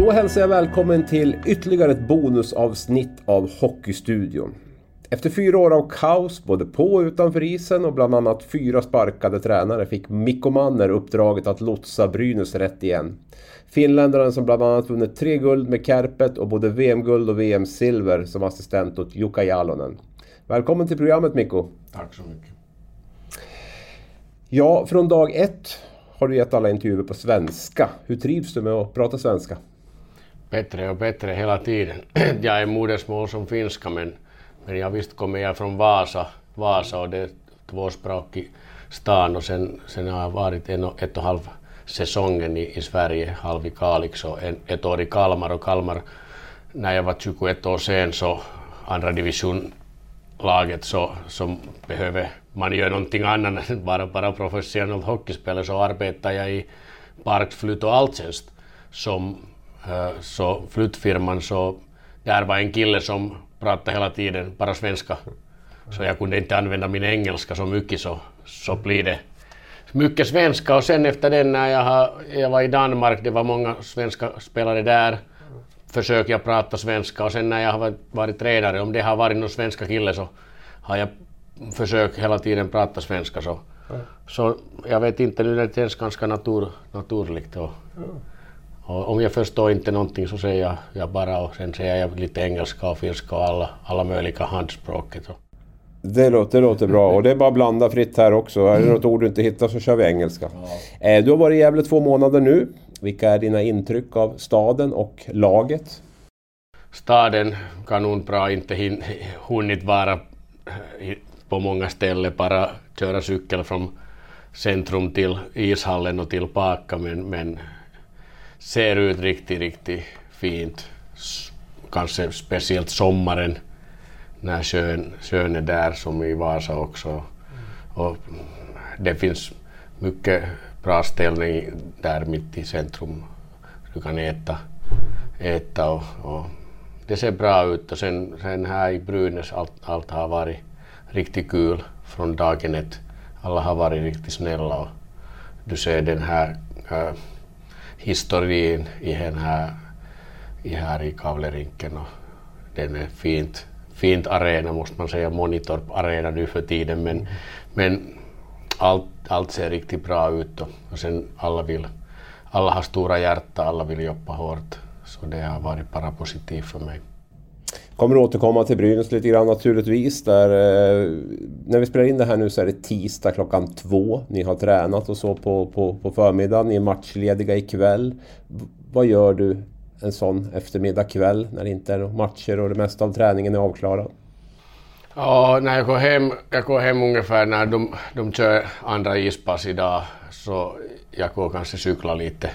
Då hälsar jag välkommen till ytterligare ett bonusavsnitt av Hockeystudion. Efter fyra år av kaos både på och utanför isen och bland annat fyra sparkade tränare fick Mikko Manner uppdraget att lotsa Brynäs rätt igen. Finländaren som bland annat vunnit tre guld med Kärpet och både VM-guld och VM-silver som assistent åt Jukka Jalonen. Välkommen till programmet Mikko! Tack så mycket! Ja, från dag ett har du gett alla intervjuer på svenska. Hur trivs du med att prata svenska? Bättre och bättre hela tiden. Jag är modersmål som finska men, men jag visst kommer jag från Vasa, Vasa och det är tvåspråkig stan och sen, sen har jag varit en och, ett och halv säsongen i, i Sverige, halv i Kalix och en, ett år i Kalmar och Kalmar när jag var 21 år sen så andra division laget så, så behöver man göra någonting annat än bara, bara professionellt hockeyspelare så arbetar jag i Parkflyt och Alltjänst som så flyttfirman så där var en kille som pratade hela tiden bara svenska. Så jag kunde inte använda min engelska så mycket så, så blir det mycket svenska och sen efter den när jag, har, jag var i Danmark, det var många svenska spelare där, försöker jag prata svenska och sen när jag har varit tränare, om det har varit någon svenska kille så har jag försökt hela tiden prata svenska så, så jag vet inte, nu det känns ganska natur, naturligt. Och, och om jag förstår inte någonting så säger jag, jag bara och sen säger jag lite engelska och finska och alla, alla möjliga handspråket. Det låter, det låter bra och det är bara att blanda fritt här också. Är det något ord du inte hittar så kör vi engelska. Ja. Eh, du har varit i Gävle två månader nu. Vilka är dina intryck av staden och laget? Staden kanonbra, inte hunnit vara på många ställen, bara köra cykel från centrum till ishallen och tillbaka men, men ser ut riktigt, riktigt fint. Kanske speciellt sommaren när sjön, sjön är där som i Vasa också. Och det finns mycket bra ställning där mitt i centrum. Du kan äta, äta och, och det ser bra ut och sen, sen här i Brynäs allt, allt har varit riktigt kul från dagen ett. Alla har varit riktigt snälla och du ser den här äh, historien i den här, i här i Kavlerinken och den är fint, fint arena måste man säga, Monitorp arena nu för tiden men, men allt, allt ser riktigt bra ut och, och sen alla vill, alla har stora hjärta, alla vill jobba hårt så det har varit bara positivt för mig. Kommer återkomma till Brynäs lite grann naturligtvis. Där, eh, när vi spelar in det här nu så är det tisdag klockan två. Ni har tränat och så på, på, på förmiddagen. Ni är matchlediga ikväll. Vad gör du en sån eftermiddag kväll när det inte är matcher och det mesta av träningen är avklarad? Ja, när jag går hem, jag går hem ungefär när de, de kör andra ispass idag så jag går kanske cykla lite,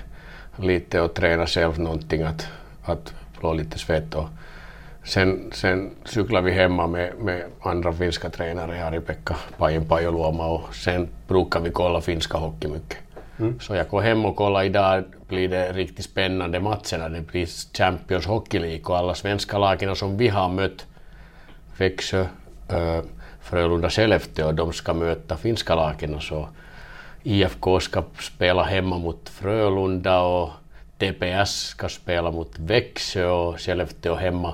lite och träna själv någonting att, att få lite svett och Sen, sen cyklar vi hemma med, med andra finska tränare, Ari-Pekka Pajen Pajoluoma och sen brukar vi kolla finska hockey mycket. Mm. Så jag går hem och kollar idag blir det riktigt spännande matcher det blir Champions Hockey League och alla svenska lagen som vi har mött, Växjö, äh, Frölunda, Skellefteå, de ska möta finska lagen så IFK ska spela hemma mot Frölunda och TPS ska spela mot Växjö och Skellefteå hemma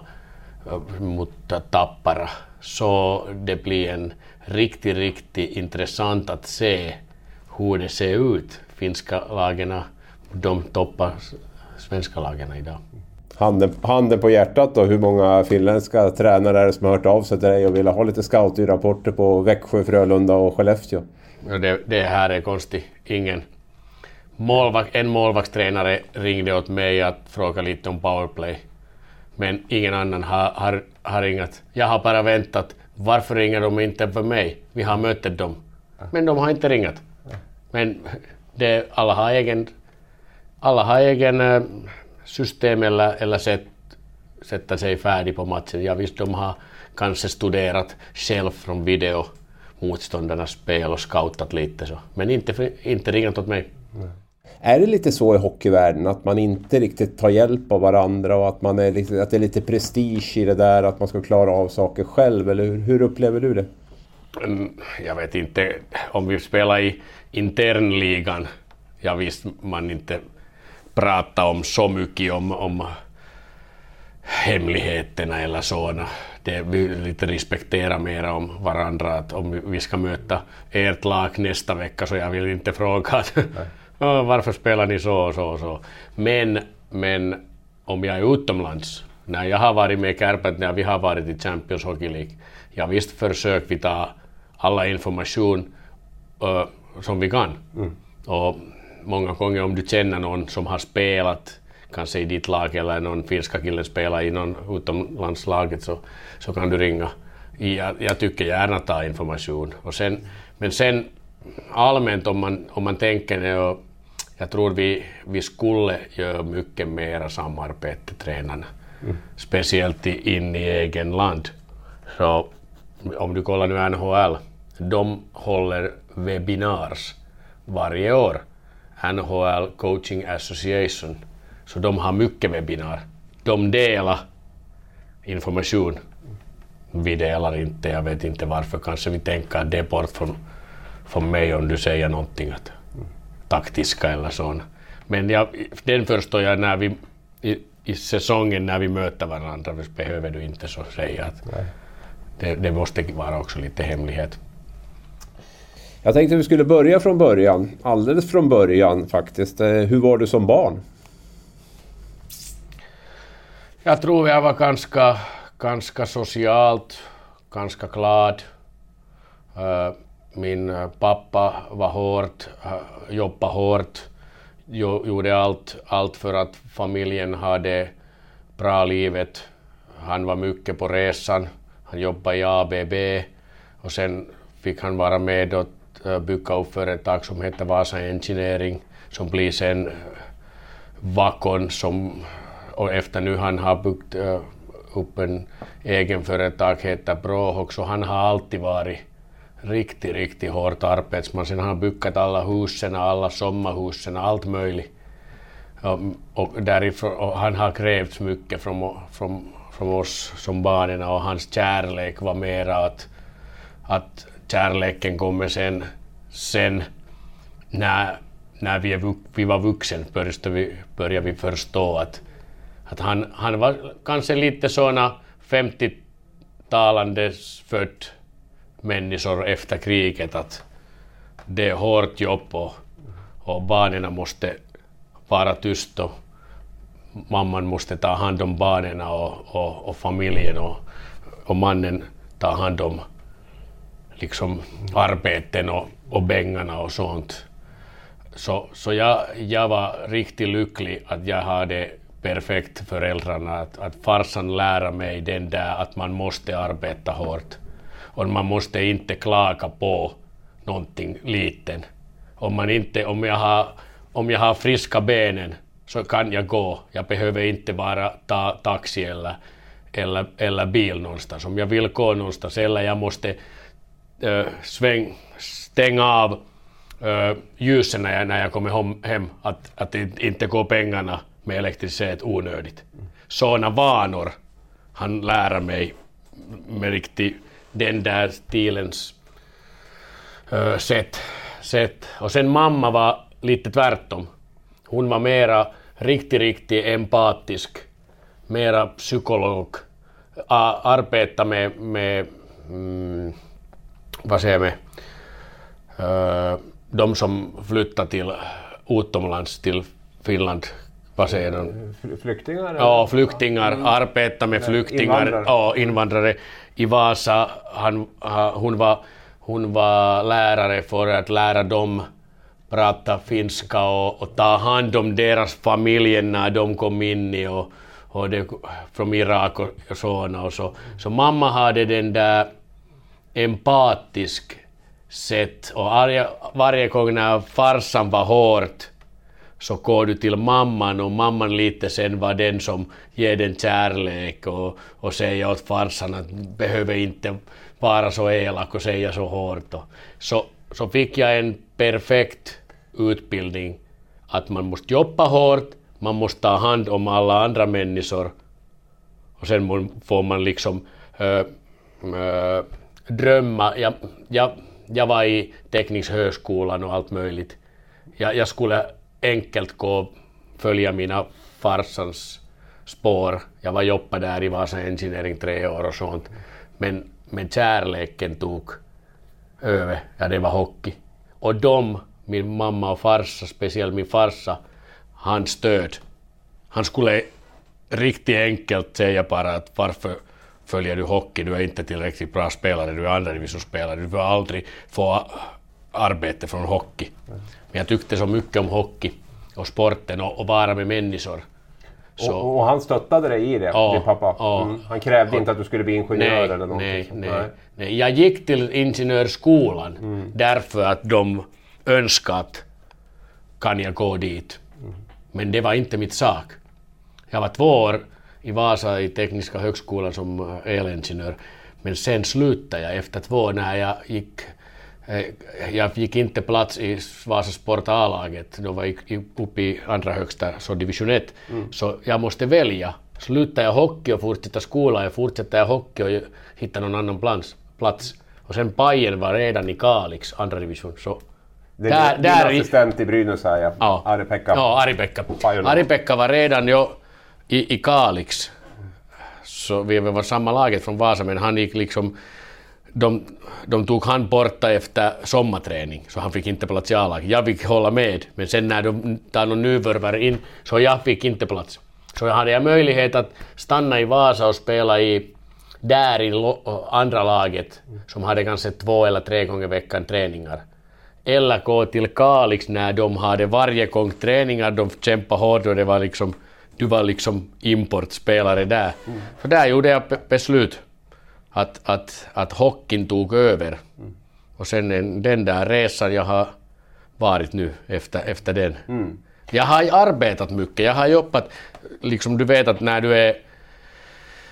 mot Tappara. Så det blir en riktigt, riktigt intressant att se hur det ser ut. Finska lagen, de toppar svenska lagen idag. Handen, handen på hjärtat då, hur många finländska tränare är det som har hört av sig till dig och vill ha lite scoutrapporter på Växjö, Frölunda och Skellefteå? Det, det här är konstigt. Ingen. Målvakt, en målvaktstränare ringde åt mig att fråga lite om powerplay men ingen annan har, har, har ringat. Jag har bara väntat. Varför ringer de inte för mig? Vi har mötet dem. Men de har inte ringat. Men det, alla har egen, alla har egen eh, system eller, eller sätt, sätta sig färdig på matchen. Ja visst, de har kanske studerat själv från video motståndarnas spel och scoutat lite så. Men inte, inte ringat åt mig. Är det lite så i hockeyvärlden att man inte riktigt tar hjälp av varandra och att, man är lite, att det är lite prestige i det där att man ska klara av saker själv? Eller hur, hur upplever du det? Mm, jag vet inte, om vi spelar i internligan, jag visst man inte pratar om så mycket om, om hemligheterna eller sådana. Det, vi lite respektera mer om varandra. Att om vi ska möta ert lag nästa vecka så jag vill inte fråga att, varför spelar ni så och så och så. Men, men om jag är utomlands, när jag har varit med Kärpät, när vi har varit i Champions Hockey League, ja visst försöker vi ta alla information uh, som vi kan. Mm. Och många gånger om du känner någon som har spelat kanske i ditt lag eller någon finska kille spelar i någon utomlandslaget så, så kan du ringa. Jag, jag tycker gärna ta information. Och sen, men sen allmänt om man, om man tänker och jag tror vi, vi skulle göra mycket mera samarbete tränarna. Mm. Speciellt in i egen land. Så om du kollar nu NHL, de håller webinars varje år. NHL Coaching Association så de har mycket webbinar. De delar information. Vi delar inte, jag vet inte varför. Kanske vi tänker att det är bort från, från mig om du säger någonting att, taktiska eller så. Men jag, den förstår jag när vi i, i säsongen när vi möter varandra behöver du inte så säga att det, det måste vara också lite hemlighet. Jag tänkte vi skulle börja från början. Alldeles från början faktiskt. Eh, hur var du som barn? Jag tror jag var ganska, ganska socialt, ganska glad. Uh, min eh, pappa var hårt, eh, jobbade hårt, gjorde allt, allt för att familjen hade bra livet. Han var mycket på resan, han jobbade i ABB och sen fick han vara med och eh, bygga upp företag som hette Vasa Engineering som blir sen Vakon som och efter nu han har byggt upp en egen företag, heter Brohok så han har alltid varit riktigt, riktigt hårt arbetsman. Sen har han byggt alla husen, alla sommarhusen, allt möjligt. Och, och, därifrån, och han har krävt mycket från, från, från oss som barnen och hans kärlek var mera att, att kärleken kommer sen, sen när, när vi, är, vi var vuxna började vi, började vi förstå att att han, han var kanske lite såna 50-talandes född människor efter kriget att det är hårt jobb och, och barnen måste vara tysta och mamman måste ta hand om barnen och, och, och familjen och, och mannen tar hand om liksom arbeten och, och pengarna och sånt. Så, så jag, jag var riktigt lycklig att jag hade perfekt föräldrarna att, att farsan lära mig den där att man måste arbeta hårt och man måste inte klaga på någonting liten. Om, man inte, om, jag har, om jag har friska benen så kan jag gå. Jag behöver inte vara ta taxi eller, eller, eller bil någonstans. Om jag vill gå någonstans eller jag måste äh, sväng, stänga av äh, ljusen när jag, när jag kommer hem, att, att inte gå pengarna med elektricitet onödigt. Sådana vanor han lär mig med riktigt den där stilens uh, sätt, sätt. Och sen mamma var lite tvärtom. Hon var mera riktigt, riktigt empatisk, mera psykolog, arbeta med, med mm, vad säger uh, de som flyttar till utomlands, till Finland, vad säger de? Flyktingar? Ja, flyktingar, mm. arbeta med flyktingar invandrare. Ja, invandrare. I Vasa, han, hon, var, hon var lärare för att lära dem prata finska och, och ta hand om deras familjer när de kom in i och, och det, från Irak och, och såna och så. Så mamma hade den där empatisk sätt och varje, varje gång när farsan var hårt så går du till mamman och mamman lite sen var den som ger den kärlek och, och säger åt farsan att behöver inte vara så elak och säga så hårt. Och så, så fick jag en perfekt utbildning att man måste jobba hårt, man måste ta hand om alla andra människor och sen får man liksom äh, äh, drömma. Jag, jag, jag var i teknisk högskolan och allt möjligt. Jag, jag skulle enkelt gå följa mina farsans spår. Jag var jobba där i Vasa Engineering tre år och sånt. Men, men kärleken tog över, ja det var hockey. Och de, min mamma och farsa, speciellt min farsa, han stöd. Han skulle riktigt enkelt säga bara att varför följer du hockey, du är inte tillräckligt bra spelare, du är andra divisionsspelare, du får aldrig få arbete från hockey. Men jag tyckte så mycket om hockey och sporten och, och vara med människor. Och, och, han stöttade dig i det, ja, din pappa? Ja. Mm. Han krävde och, inte att du skulle bli ingenjör nej, eller någonting? Nej, nej, nej. nej. Jag gick till ingenjörsskolan mm. därför att de önskade att kan jag gå dit. Mm. Men det var inte mitt sak. Jag var två år i Vasa i Tekniska högskolan som elingenjör. Men sen slutade jag efter två år när jag gick jag fick inte plats i Vasa Sport A-laget, då var jag uppe i andra högsta, så division 1. Mm. Så jag måste välja. Slutar jag hockey och fortsätter skolan, jag fortsätter jag hockey och hittar någon annan plats. plats. Och sen Pajen var redan i Kalix, andra division. Så är där, din assistent i Brynäs här ja. ja. Ari-Pekka. Ja, Ari-Pekka. Ari-Pekka var redan ju i, i Kalix. Så vi var samma laget från Vasa, men han gick liksom... De, de tog han borta efter sommarträning, så han fick inte plats i A-laget. Jag fick hålla med, men sen när de tar någon nyvärvare in, så jag fick inte plats. Så jag hade jag möjlighet att stanna i Vasa och spela i där i andra laget, som hade kanske två eller tre gånger i veckan träningar. Eller gå till Kalix när de hade varje gång träningar, de kämpade hårt och det var liksom du var liksom importspelare där. Mm. Så där gjorde jag beslut att, att, att hockeyn tog över. Mm. Och sen den där resan jag har varit nu efter, efter den. Mm. Jag har arbetat mycket, jag har jobbat, liksom du vet att när du är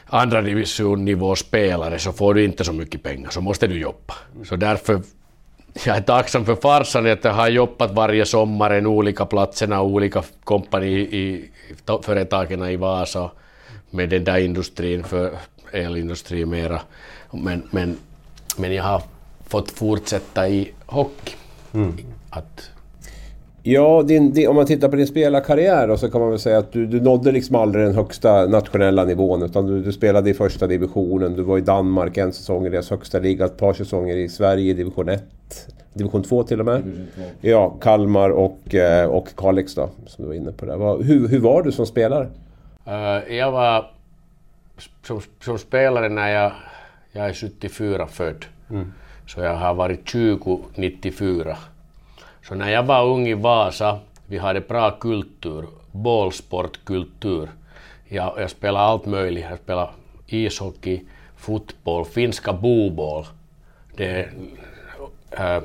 andra divisionnivå spelare så får du inte så mycket pengar, så måste du jobba. Så därför jag är tacksam för farsan att jag har jobbat varje sommar en olika platserna, olika kompani i företagen i Vasa med den där industrin, för elindustrin mera. Men, men, men jag har fått fortsätta i hockey. Mm. Att, Ja, din, din, om man tittar på din spelarkarriär då, så kan man väl säga att du, du nådde liksom aldrig den högsta nationella nivån utan du, du, spelade i första divisionen. Du var i Danmark en säsong i deras högsta liga, ett par säsonger i Sverige i division 1. Division 2 till och med. Ja, Kalmar och, eh, och Kalix då, som du var inne på där. Hur, hur var du som spelare? Uh, jag var som, som, spelare när jag, jag är 74 född. Mm. Så jag har varit 20 94. Så när jag var ung i Vasa, vi hade bra kultur, bollsportkultur. Jag, jag spelade allt möjligt. Jag spelade ishockey, fotboll, finska boboll. Det, äh,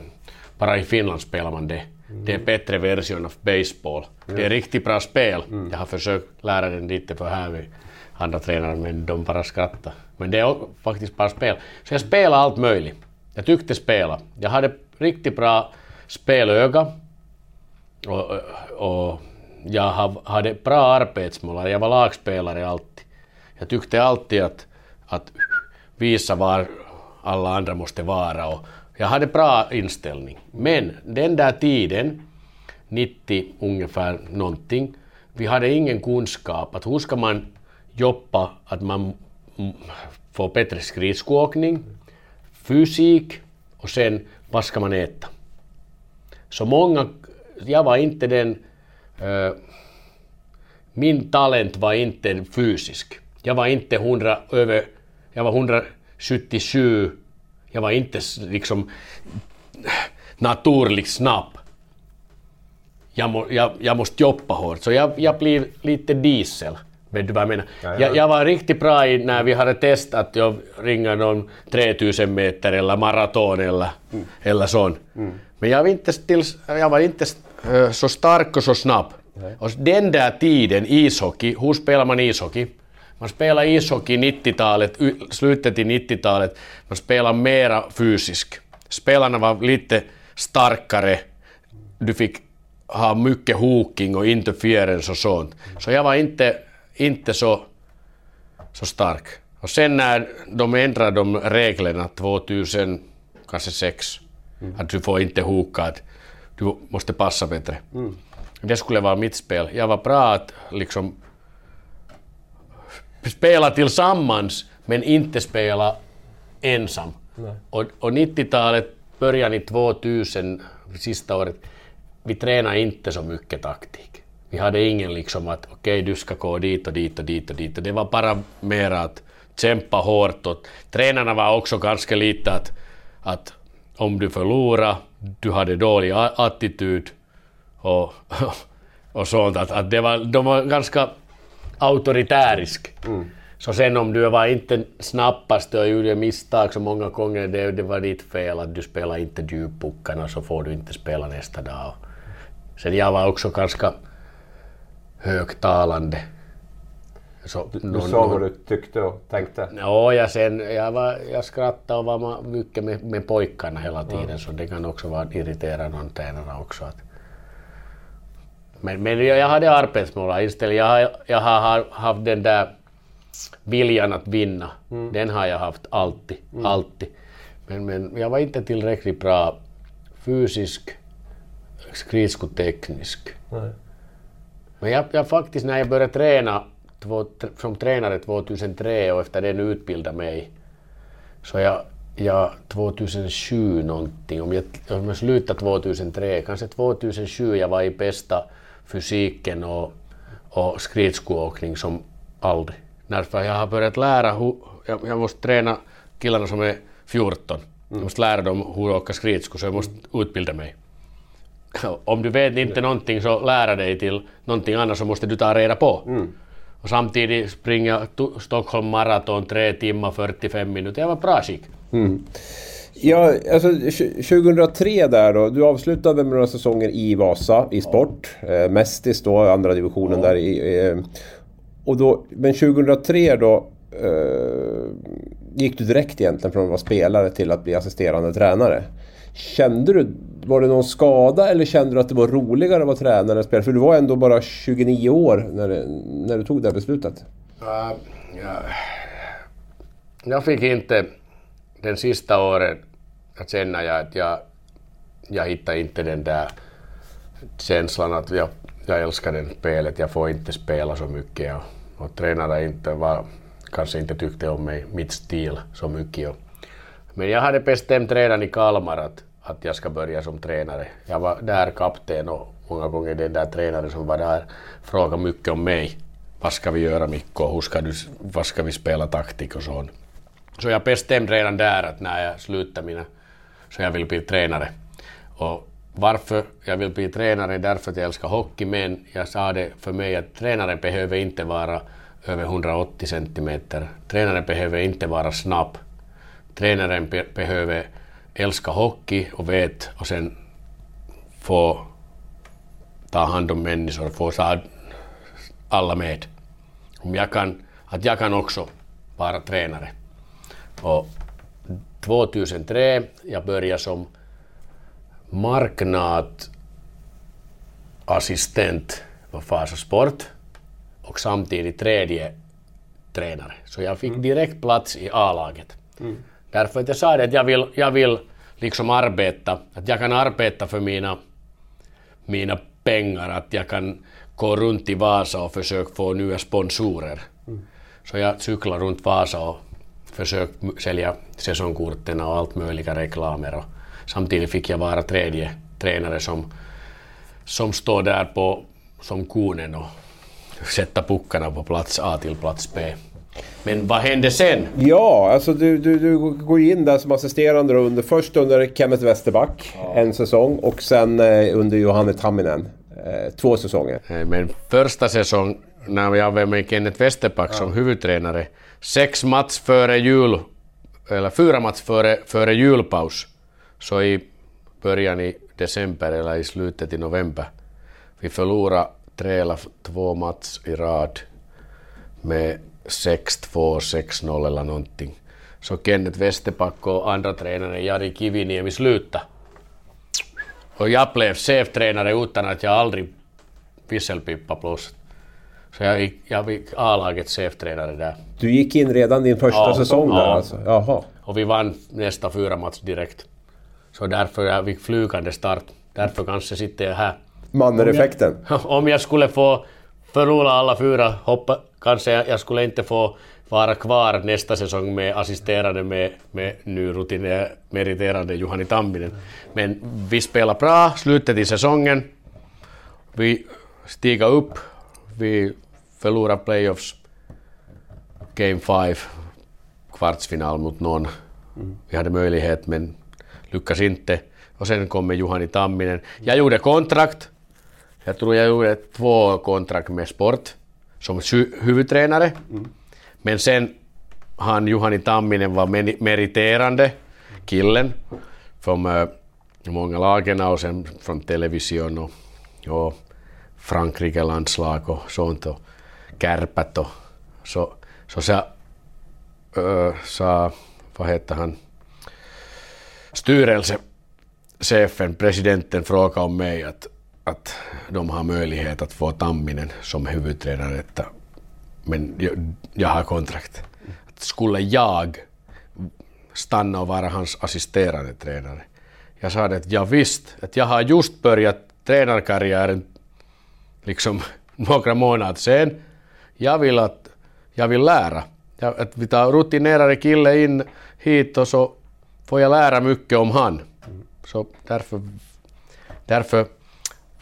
bara i Finland spelar man det. Mm. Det är bättre version av baseball. Mm. Det är riktigt bra spel. Mm. Jag har försökt lära den lite för här andra tränare men de bara skrattade. Men det är faktiskt bara spel. Så jag spelade allt möjligt. Jag tyckte spela. Jag hade riktigt bra spelöga. Och, och jag hade bra arbetsmålare. Jag var lagspelare alltid. Jag tyckte alltid att, att visa var alla andra måste vara. Och jag hade bra inställning. Men den där tiden, 90 ungefär någonting, vi hade ingen kunskap att hur ska man jobba att man får bättre skridskoåkning, fysik och sen vad ska man äta. Så många, jag var inte den, äh, min talent var inte fysisk. Jag var inte 100 över, jag var 177, jag var inte liksom naturligt snabb. Jag, må, jag, jag måste jobba hårt, så jag, jag blir lite diesel. Vet du vad jag menar? Ja, jag, jag, var riktigt bra i när vi hade testat att ringa någon 3000 meter eller maraton eller, mm. eller sån. Mm. Men jag var inte, till, jag var inte uh, så stark och så snabb. Och den där tiden, ishockey, hur spelar man ishockey? Man spelar ishockey 90-talet, y- slutet i 90-talet, man spelar mera fysisk. Spelarna var lite starkare, du fick ha mycket hooking och interference och sånt. Så jag var inte, inte så, så stark. Och sen när de ändrade de reglerna 2000, kanske 6, att du får inte hooka, att du måste passa bättre. Det skulle vara mitt spel. Jag var bra att liksom spela tillsammans men inte spela ensam. Och, och 90-talet, början i 2000, sista året, vi tränade inte så mycket taktik. Vi hade ingen liksom att okej okay, du ska gå dit och dit och dit och dit. Det var bara mer att kämpa hårt och tränarna var också ganska lite att, att om du förlorar, du hade dålig attityd och, och sånt. Att, att det var, de var ganska auktoritärisk. Så sen om du var inte snabbast och gjorde misstag så många gånger, det, det var ditt fel att du spelar inte djuppuckarna så får du inte spela nästa dag. Sen jag var också ganska högtalande. Så, Du sa vad du tyckte och tänkte. Ja, jag, sen, jag, var, jag skrattade och var mycket med, med pojkarna hela tiden så det kan också vara irriterande någon tränare också. Att. Men, men jag hade arbetsmål istället. Jag, har- jag har haft den där viljan att vinna. Den har jag haft alltid. alltid. Men, men jag var inte tillräckligt bra fysisk, skridskoteknisk. Men jag, jag faktiskt när jag började träna två, som tränare 2003 och efter den utbildade mig så jag, jag 2007 någonting, om jag, om jag slutade 2003, kanske 2007 jag var i bästa fysiken och, och skridskoåkning som aldrig. Därför jag har börjat lära hur, jag, jag måste träna killarna som är 14. Jag måste lära dem hur att åka skridsko så jag måste utbilda mig. Om du vet inte någonting så lära dig till någonting annat så måste du ta reda på. Och samtidigt springa Stockholm Marathon 3 timmar 45 minuter. Jag var bra skick. Ja, alltså tj- 2003 där då. Du avslutade med några säsonger i Vasa i sport. Eh, Mestis då, andra divisionen där i... Eh, och då, men 2003 då eh, gick du direkt egentligen från att vara spelare till att bli assisterande tränare. Kände du, var det någon skada eller kände du att det var roligare att vara tränare än spelare? För du var ändå bara 29 år när, det- när du tog det här beslutet. Uh, ja. Jag fick inte den sista åren, att känna jag att jag, jag hittade inte den där känslan att jag, jag älskar det spelet, jag får inte spela så mycket och, och tränare inte var, kanske inte tyckte om mig, mitt stil så mycket. Och, men jag hade bestämt redan i Kalmar att, att jag ska börja som tränare. Jag var där kapten och många gånger den där tränaren som var där frågade mycket om mig. Vad ska vi göra Mikko? Hur ska du, vad ska vi spela taktik och sånt. Så jag bestämde redan där att när jag slutar mina, så jag vill bli tränare. Och varför jag vill bli tränare? Därför att jag älskar hockey, men jag sa det för mig att tränare behöver inte vara över 180 centimeter. Tränare behöver inte vara snabb. Tränaren be- behöver älska hockey och vet och sen få ta hand om människor, få sa alla med. Om jag kan, att jag kan också vara tränare. Och 2003 jag började som marknadsassistent på Fasa Sport och samtidigt tredje tränare. Så jag fick direkt plats i A-laget. Därför att jag sa det att jag vill, jag vill liksom arbeta, att jag kan arbeta för mina, mina pengar, att jag kan gå runt i Vasa och försöka få nya sponsorer. Så jag cyklar runt Vasa och försökt m- sälja säsongkorten och allt möjliga reklamer. Och samtidigt fick jag vara tredje tränare som, som står där på, som konen och sätta puckarna på plats A till plats B. Men vad hände sen? Ja, alltså du, du, du går in där som assisterande under, först under Kenneth Westerback en säsong och sen eh, under Johanne Tamminen eh, två säsonger. Men första säsong när jag var med Kenneth Westerback som huvudtränare, sex match före jul, eller fyra match före, före julpaus, så i början i december eller i slutet i november, vi förlorade träla två match i rad med 6-2, 6-0 eller någonting. Så Kenneth Westerback och andra tränare Jari Kiviniemi sluta. Och jag blev cheftränare utan att jag aldrig visselpipa plus. Så jag gick, jag fick A-lagets cheftränare där. Du gick in redan din första Ja, säsong där ja. alltså? Jaha. Och vi vann nästa fyra match direkt. Så därför jag fick flygande start. Därför kanske sitter jag här. Manner-effekten. Om jag skulle få förlora alla fyra, hoppa, kanske jag, skulle inte få vara kvar nästa säsong med assisterande med, med nu rutiner, meriterande Juhani Tamminen. Men vi spelar bra, slutet i säsongen. Vi stiger upp, vi förlorar playoffs. Game 5, kvartsfinal mot någon. Vi hade möjlighet men lyckas inte. Och sen kommer Juhani Tamminen. Jag gjorde kontrakt. Jag tror jag gjorde två kontrakt med Sport som huvudtränare. Men sen han Juhani Tamminen var meriterande killen. Från äh, många lagen och sen från television och, och Frankrike landslag och sånt och kärpät och så, så sa, äh, sa, vad heter han, styrelsechefen, presidenten frågade om mig att, att de har möjlighet att få Tamminen som huvudtränare. Men jag, jag har kontrakt. Att skulle jag stanna och vara hans assisterande tränare? Jag sa det att ja, visst, att jag har just börjat tränarkarriären liksom några månader sen. Jag vill att jag vill lära. Jag, att vi tar rutinerade kille in hit och så får jag lära mycket om han. Så därför, därför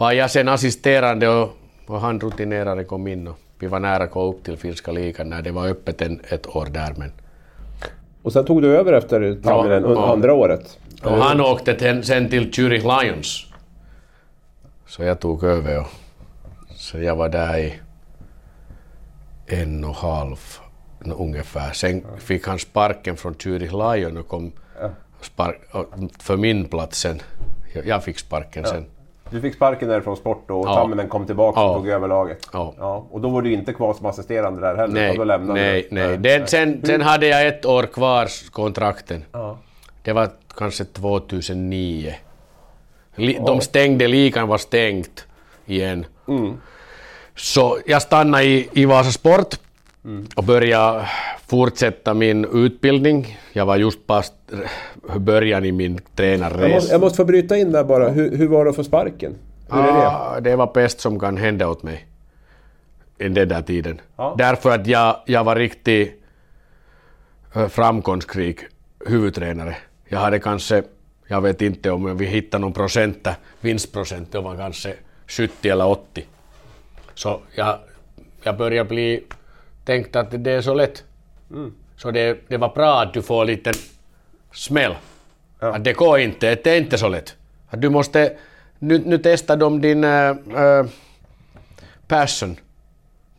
var jag sen assisterande och, och han rutinerade kom in och vi var nära att gå upp till finska ligan när det var öppet en, ett år där. Men, Och sen tog du över efter Tamminen Ja, andra året. och han åkte ten, sen till Zürich Lions. Så jag tog över och så jag var där i en och halv ungefär. Sen fick han sparken från Zürich Lions och kom spark, för min plats sen. Jag fick sparken sen. Du fick sparken därifrån Sport och Ja. Tamminen kom tillbaka och Ja. tog över laget. Ja. Och då var du inte kvar som assisterande där heller? Nej, då lämnade nej, du. nej. Den, sen, sen hade jag ett år kvar kontrakten. Ja. Det var kanske 2009. Li, De stängde, ligan var stängt igen. Så jag stannade i, i Vasa Sport och började fortsätta min utbildning. Jag var just på början i min Jag, tränarresa. måste, jag måste få bryta in där bara. Hur, hur var det att få sparken? Hur är det? Ah, det var bäst som kan hända åt mig. I den där tiden. Ja. Därför att jag, jag var riktigt eh, framgångsrik huvudtränare. Jag hade kanske, jag vet inte om vi hittar någon procent, vinstprocent, det var kanske 70 eller 80. Så jag, jag började bli, tänkte att det är så lätt. Så det, det var bra att du får lite smäll. Att det går inte, det är inte så lätt. Att du måste, nu, nu testar de din äh, passion.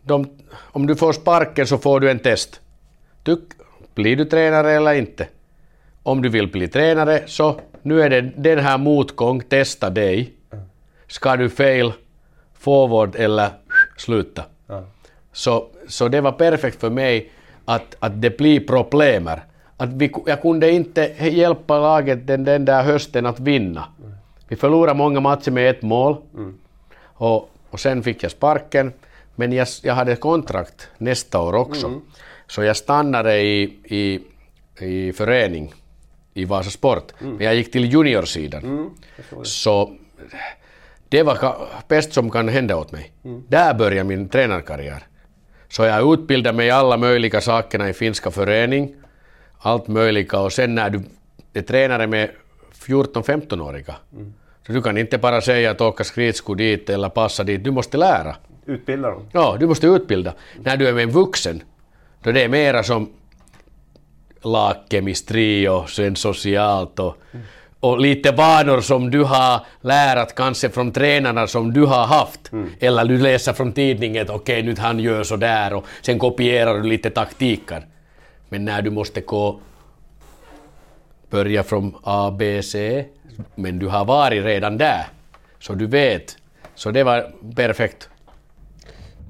De, om du får sparken så får du en test. Du, blir du tränare eller inte? Om du vill bli tränare så nu är det den här motgång, testa dig. Ska du fail, forward eller sluta. Så, så det var perfekt för mig att, att det blir problemer. Att vi, jag kunde inte hjälpa laget den, den där hösten att vinna. Vi förlorade många matcher med ett mål. Och, och sen fick jag sparken. Men jag, jag hade kontrakt nästa år också. Så jag stannade i, i, i förening i Vasa Sport. Men jag gick till juniorsidan. Så det var bäst som kan hända åt mig. Där började min tränarkarriär. Så jag utbildade mig i alla möjliga sakerna i finska förening. Allt möjliga och sen när du är tränare med 14-15-åriga. Så du kan inte bara säga att åka skridsko dit eller passa dit. Du måste lära. Utbildar dem? Ja, du måste utbilda. När du är med en vuxen, då det är mera som lagkemistri och sen socialt och, och lite vanor som du har lärat kanske från tränarna som du har haft. Eller du läser från tidningen att okej, nu han gör så där och sen kopierar du lite taktiker. Men när du måste gå börja från A, B, C, men du har varit redan där, så du vet. Så det var perfekt.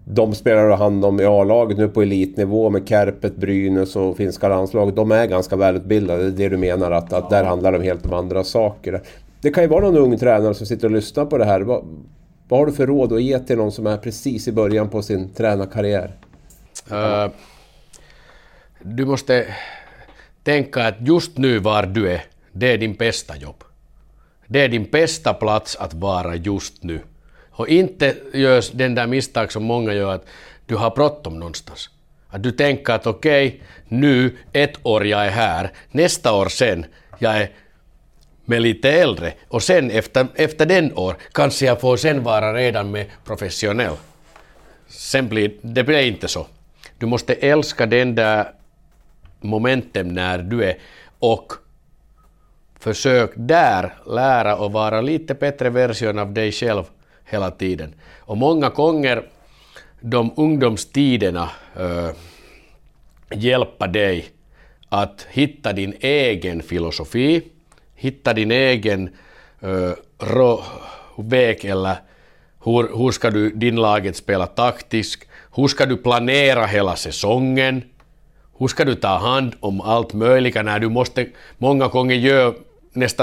De spelar du hand om i A-laget nu på elitnivå med Kärpet, Brynäs och finska landslaget. De är ganska välutbildade, det är det du menar att, att där handlar det helt om andra saker. Det kan ju vara någon ung tränare som sitter och lyssnar på det här. Vad, vad har du för råd att ge till någon som är precis i början på sin tränarkarriär? Uh, du måste tänka att just nu var du är, det är din bästa jobb. Det är din bästa plats att vara just nu. Och inte görs den där misstag som många gör att du har bråttom någonstans. Att du tänker att okej, okay, nu ett år jag är här, nästa år sen, jag är med lite äldre och sen efter, efter den år kanske jag får sen vara redan med professionell. Sen blir det blir inte så. Du måste älska den där momentum när du är och försök där lära och vara lite bättre version av dig själv hela tiden. Och många gånger de ungdomstiderna äh, hjälpa dig att hitta din egen filosofi, hitta din egen äh, väg eller hur, hur ska du din laget spela taktiskt, hur ska du planera hela säsongen, hur ska du ta hand om allt möjligt när du måste många gånger göra nästan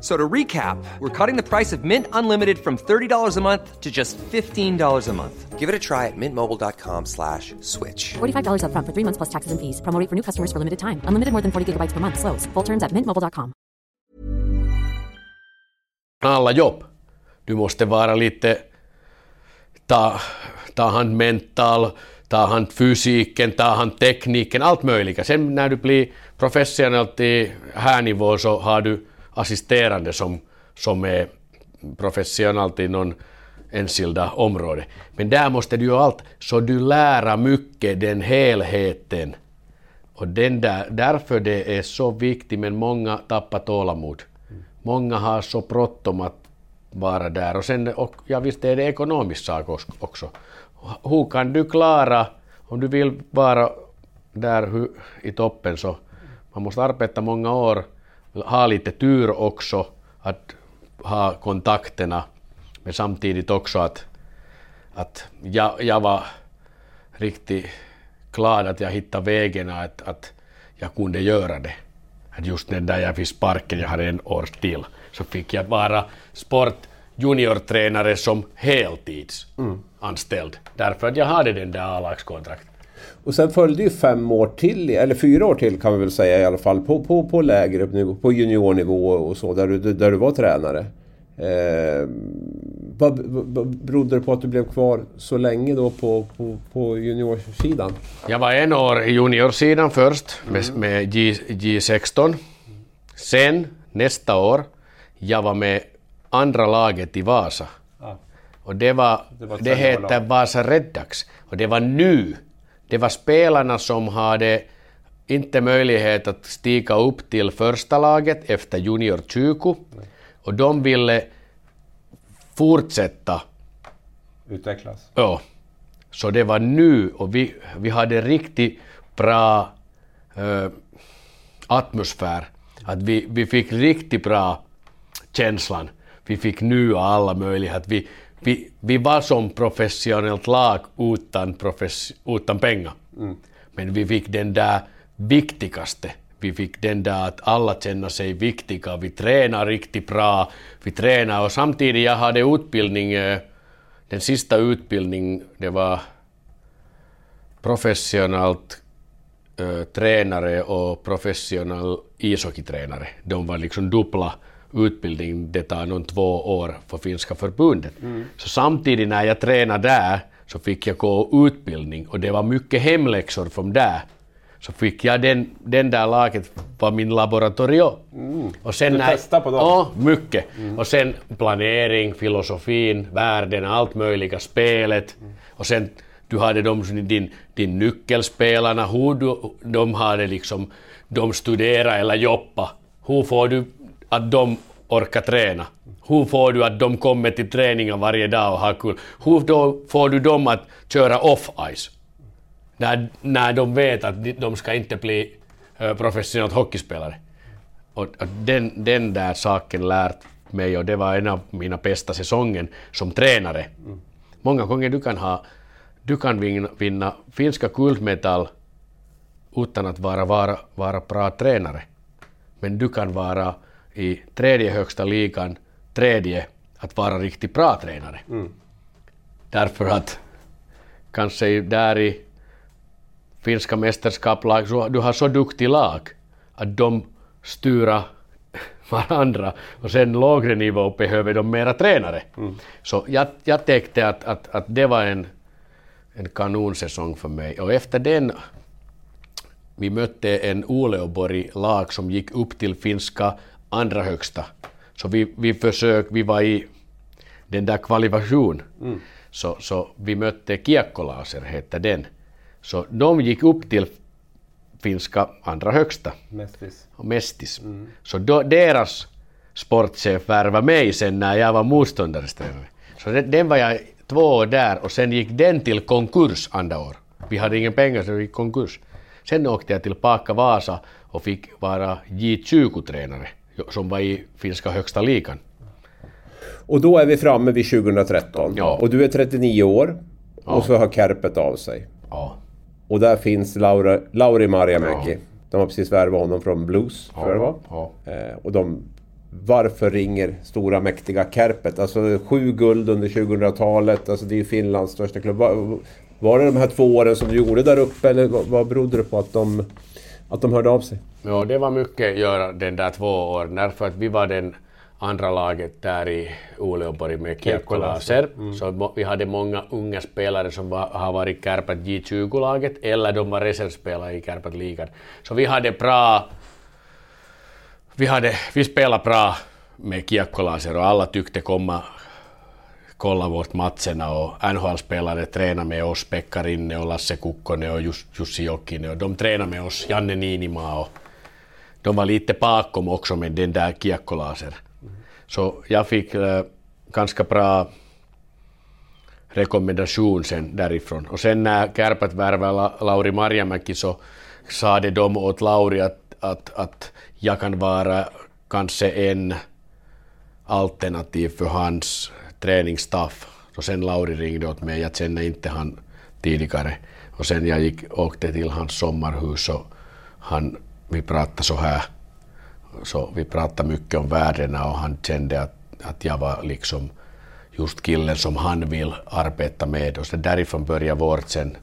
So to recap, we're cutting the price of Mint Unlimited from $30 a month to just $15 a month. Give it a try at mintmobile.com slash switch. $45 up front for three months plus taxes and fees. Promo for new customers for limited time. Unlimited more than 40 gigabytes per month. Slows. Full terms at mintmobile.com. Alla jobb. Du måste vara lite... Ta, ta hand mental, ta hand fysiken, ta hand tekniken, allt möjligt. Sen när du blir professionell till här nivå så har du assisterande som, som är professionellt i någon enskilda område. Men där måste du ju allt så du lär mycket den helheten. Och den där, därför det är så viktigt, men många tappar tålamod. Många har så bråttom att vara där. Och sen, och, ja visst är det ekonomiskt sak också. Hur kan du klara, om du vill vara där i toppen så man måste arbeta många år ha lite tur också, att ha kontakterna, men samtidigt också att, att jag, jag var riktigt glad att jag hittade vägen att, att jag kunde göra det. Att just den där jag fick sparken, jag hade en år till, så fick jag vara sport juniortränare som heltidsanställd. Mm. Därför att jag hade den där A-lagskontrakt. Och sen följde ju fem år till, eller fyra år till kan vi väl säga i alla fall, på, på, på lägre nivå, på juniornivå och så, där du, där du var tränare. Eh, vad, vad berodde det på att du blev kvar så länge då på, på, på juniorsidan? Jag var en år i juniorsidan först med, mm. med G, G16. Sen nästa år, jag var med andra laget i Vasa. Ah. Och det var, det, var det heter Vasa Reddax. Och det var nu det var spelarna som hade inte möjlighet att stiga upp till första laget efter junior 20 och de ville fortsätta. Utvecklas? Ja. Så det var nu och vi, vi hade riktigt bra äh, atmosfär. Att vi, vi fick riktigt bra känslan. Vi fick nu alla möjligheter. Vi, vi, vi var som professionellt lag utan, profes, utan pengar. Mm. Men vi fick den där viktigaste. Vi fick den där att alla känner sig viktiga. Vi tränar riktigt bra. Vi tränar och samtidigt jag hade utbildning, eh, den sista utbildningen, det var professionellt äh, tränare och professionell ishockeytränare. De var liksom dubbla utbildning, det tar någon två år för finska förbundet. Mm. Så samtidigt när jag tränade där så fick jag gå utbildning och det var mycket hemläxor från där. Så fick jag den, den där laget var min laboratorio. Mm. Och sen du när, testade på dem? Ja, mycket. Mm. Och sen planering, filosofin, världen, allt möjliga, spelet. Mm. Och sen du hade de, din, din nyckelspelarna, hur du, de hade liksom, de studerat eller jobbat. Hur får du att de orkar träna? Hur får du att de kommer till träningen varje dag och har kul? Hur då får du dem att köra off-ice? När, när de vet att de- ska inte bli eh, professionella hockeyspelare. Och, och den, den där saken lärt mig och det var en av mina bästa säsonger som tränare. Många gånger du kan ha, du kan vinna, vinna finska guldmetall utan att vara, vara, vara bra tränare. Men du kan vara i tredje högsta ligan, tredje, att vara riktigt bra tränare. Därför att kanske där i finska mästerskapslag, du har så duktig lag att de styra varandra och sen lågre nivå behöver de mera tränare. Så jag, jag tänkte att, att, att det var en, en kanonsäsong för mig och efter den vi mötte en Uleåborg-lag som gick upp till finska andra högsta. Så vi, vi försök, vi var i den där kvalifikation. Så, så vi mötte Kiekkolaser, hette den. Så de gick upp till finska andra högsta Mästis. och Mestis. Så då, deras sportchef värvade mig sen när jag var motståndares tränare. Så den, den var jag två år där och sen gick den till konkurs andra år. Vi hade ingen pengar så det gick konkurs. Sen åkte jag tillbaka Vasa och fick vara J20-tränare som var i finska högsta ligan. Och då är vi framme vid 2013. Ja. Och du är 39 år. Och så har Kärpet av sig. Ja. Och där finns Laura, Lauri Marjamäki. De har precis värvat honom från Blues, tror jag det var. ja. Eh, och de... Varför ringer stora mäktiga Kärpet? Alltså sju guld under 2000-talet. Alltså det är ju Finlands största klubb. Var, var det de här två åren som du gjorde där uppe eller vad, vad berodde det på att de, att de hörde av sig? Ja, det var mycket göra den där två åren därför att vi var den andra laget där i Uleåborg med Kiekkolaser. Så mo- vi hade många unga spelare som var, har varit Kärpät J20-laget eller de var reservspelare i Kärpät-ligan. Så vi hade bra... Vi, hade, vi spelade bra med Kiekkolaser och alla tyckte komma kolla vårt matcherna och NHL-spelare tränade med oss, Pekka Rinne och Lasse Kukkonen och Jus- Jussi Jokinen och de tränade med oss, Janne Niinimaa och de var lite bakom också med den där kiekkolaser. Så jag fick eh, ganska bra rekommendation sen därifrån. Och sen när Kärpät värvade La- Lauri Marjamäki så sa de dem åt Lauri att, att, att jag kan vara kanske en alternativ för hans träningsstaff. Och sen Lauri ringde åt mig, jag kände inte han tidigare. Och sen jag gick, åkte till hans sommarhus och han, vi pratade så här. Så vi pratade mycket om värdena och han kände att, att jag var liksom just killen som han vill arbeta med. Och så därifrån började vårt sen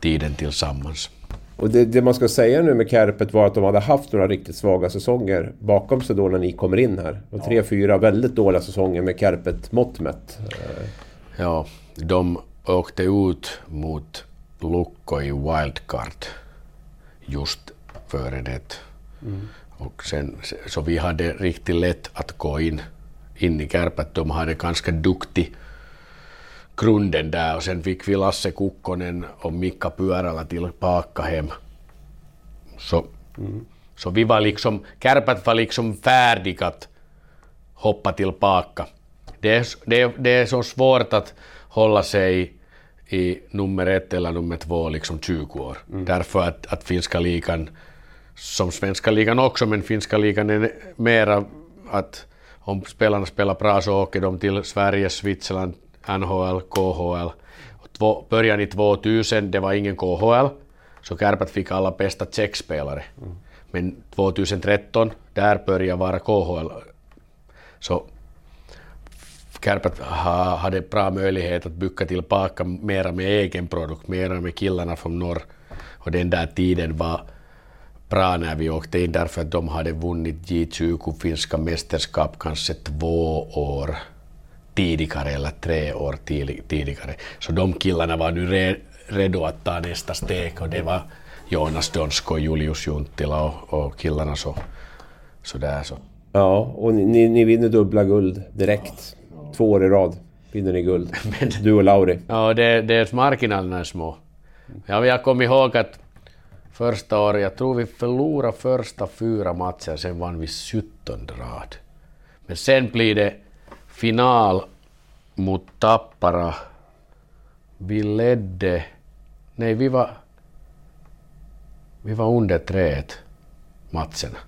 tiden tillsammans. Och det, det man ska säga nu med Kärpet var att de hade haft några riktigt svaga säsonger bakom sig då när ni kommer in här. Och tre, fyra väldigt dåliga säsonger med Kärpet mått mätt. Ja, de åkte ut mot Lukko i wildcard just före det. Och sen, så vi hade riktigt lätt att gå in, in i Kärpät. De hade ganska duktig grunden där och sen fick vi Lasse Kukkonen och Mikka Pyörälä tillbaka hem. Så, så vi var liksom, Kärpät var liksom färdiga att hoppa tillbaka. Det är, det, är, det är så svårt att hålla sig i nummer ett eller nummer två liksom 20 år. Därför att, att finska ligan, som svenska ligan också, men finska ligan är mera att om spelarna spelar bra så åker de till Sverige, Switzerland, NHL, KHL. Två, början i 2000, det var ingen KHL, så Kärpät fick alla bästa tjeckspelare. Men 2013, där började vara KHL. Så Kärpät ha- hade bra möjlighet att bygga tillbaka mera med egen produkt, mera med killarna från norr. Och den där tiden var bra när vi åkte in därför att de hade vunnit J20 finska mästerskap kanske två år tidigare eller tre år tidig- tidigare. Så de killarna var nu re, redo att ta nästa steg och det var Jonas Donsko, Julius Junttila och, och killarna så, så där så. Ja, och ni, ni vinner dubbla guld direkt. Två år i rad vinner ni guld. Du och Lauri. Ja, det, det är marginalerna är små. Ja, jag kommer ihåg att första året, jag tror vi förlorade första fyra matcher, sen vann vi 17 rad. Men sen blir det final mot Tappara. Vi ledde... Nej, vi var... Vi var under 3 matcherna.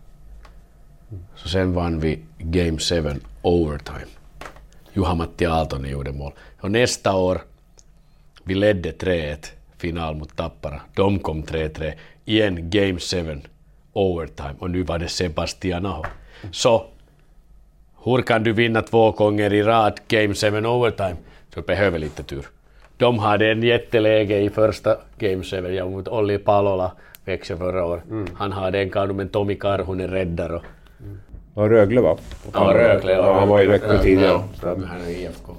Så sen vann vi Game 7 overtime. Juha-Matti Aaltonen gjorde mål. Och nästa år, vi ledde 3-1 final mot Tappara. De kom 3-3. Igen Game 7 overtime. Och nu var det Sebastian Aho. Så hur kan du vinna två gånger i rad Game 7 overtime? Så du behöver lite tur. De hade en jätteläge i första Game 7 ja, mot Olli Palola, Växjö förra året. Han hade en kanu men Tomi Karhunen räddar och Ja, Rögle va? Ja, Rögle. Ja, han var i Växjö tidigare. Ja, han är IFK.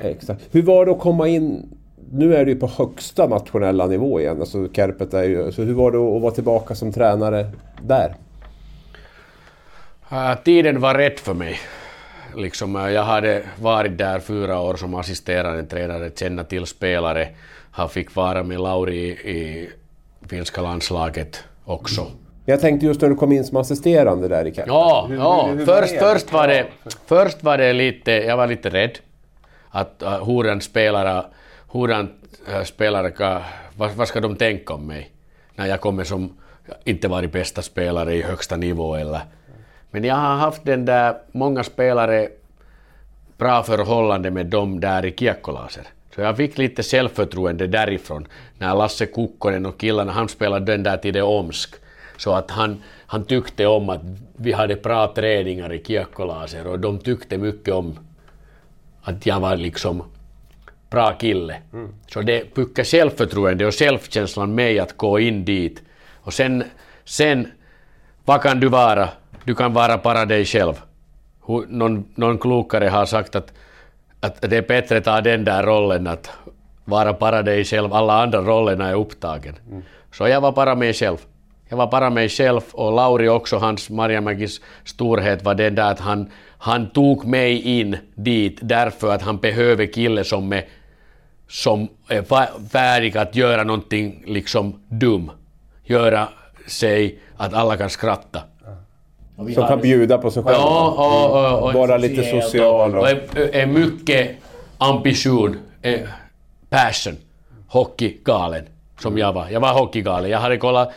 Exakt. Hur var det att komma in... Nu är du ju på högsta nationella nivå igen. Alltså Kärpet är ju... Så hur var det att vara tillbaka som tränare där? Äh, tiden var rätt för mig. Liksom, äh, jag hade varit där fyra år som assisterande tränare, känna till spelare, han fick vara med Lauri i, i finska landslaget också. Jag tänkte just när du kom in som assisterande där i Kärpet. Ja, Hur- ja. hur- hur var först, först, var det, först var det lite, jag var lite rädd. Att uh, hur en spelare, hurdant äh, spelare kan, vad, vad ska de tänka om mig? När jag kommer som inte varit bästa spelare i högsta nivå eller... Men jag har haft den där, många spelare, bra förhållande med dem där i kiekkolaser. Så jag fick lite självförtroende därifrån. När Lasse Kukkonen och killarna, han spelade den där tiden Omsk. Så att han, han tyckte om att vi hade bra träningar i kiekkolaser och de tyckte mycket om att jag var liksom bra kille. Så det byggde självförtroende och självkänslan mig att gå in dit. Och sen, sen, vad kan du vara? Du kan vara bara dig själv. Någon, någon klokare har sagt att, att det är bättre att ta den där rollen att vara bara dig själv. Alla andra rollerna är upptagen. Så jag var bara mig själv. Jag var bara mig själv och Lauri också, hans Marjamäkis storhet var den där att han, han tog mig in dit därför att han behöver kille som är, som är färdig att göra någonting liksom dum. Göra sig att alla kan skratta. Som kan bjuda på sig själv. Ja, och, och, och, Vara lite social. och är, mycket ambition, är passion, hockeygalen som jag var. Jag var hockeygalen. Jag hade kollat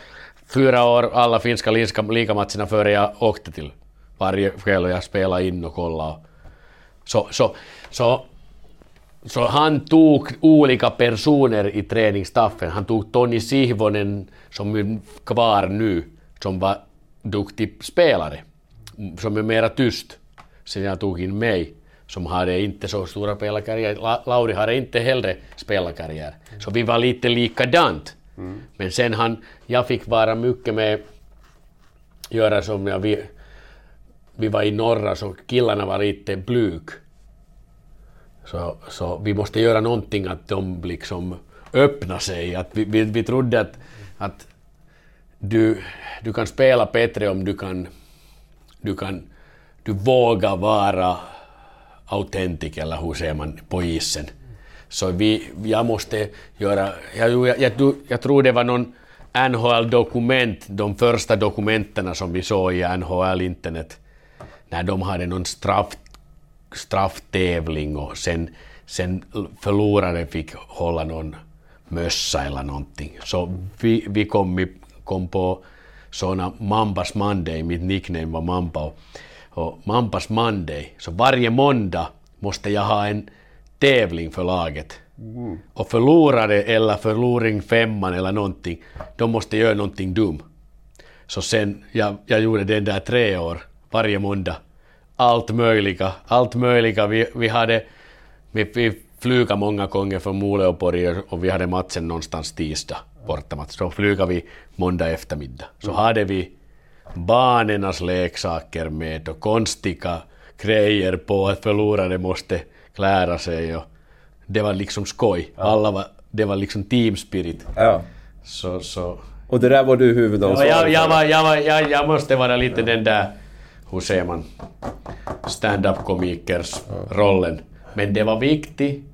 fyra år alla finska liga- ligamatcherna före jag åkte till varje kväll och jag spelade in och kollade. Så, så, så, så han tog olika personer i träningsstaffen. Han tog Toni Sihvonen som är kvar nu, som var duktig spelare, som är mera tyst. Sen jag tog in mig, som hade inte så stora spelarkarriär. La- Lauri hade inte heller spelarkarriär. Så vi var lite likadant. Men sen han, jag fick vara mycket med, göra som jag, vi, vi var i norra så killarna var lite blyg. Så, så vi måste göra någonting att de liksom öppnar sig. Att vi, vi, vi trodde att, att du, du kan spela bättre om du kan, du kan du vågar vara autentik eller hur säger man på isen. Så vi, jag måste göra, jag, jag, jag, jag tror det var någon NHL-dokument, de första dokumenten som vi såg i NHL internet, när de hade någon straff, strafftävling och sen, sen förloraren fick hålla någon mössa eller någonting. Så vi, vi kom, kom på såna Mambas Monday, mitt nickname var Mamba. Och, och Mambas Monday, så varje måndag måste jag ha en tävling för laget. Och förlorare eller förloring femman eller någonting, de måste göra någonting dumt. Så sen, jag, jag gjorde den där tre år, varje måndag. Allt möjliga, allt möjliga. Vi, vi hade, vi, vi flyga många gånger från Muleåborg och vi hade matchen någonstans tisdag, bortamatch. Så flyga vi måndag eftermiddag. Så hade vi barnens leksaker med och konstiga grejer på att förlorare måste klära sig och det var liksom skoj. Alla var, det var liksom team spirit. Ja. Så, så Och det där var du Ja, huvudansvarig jag, jag, för. var, jag, var, jag, jag måste vara lite den där, hur man, stand-up komikers rollen. Men det var viktigt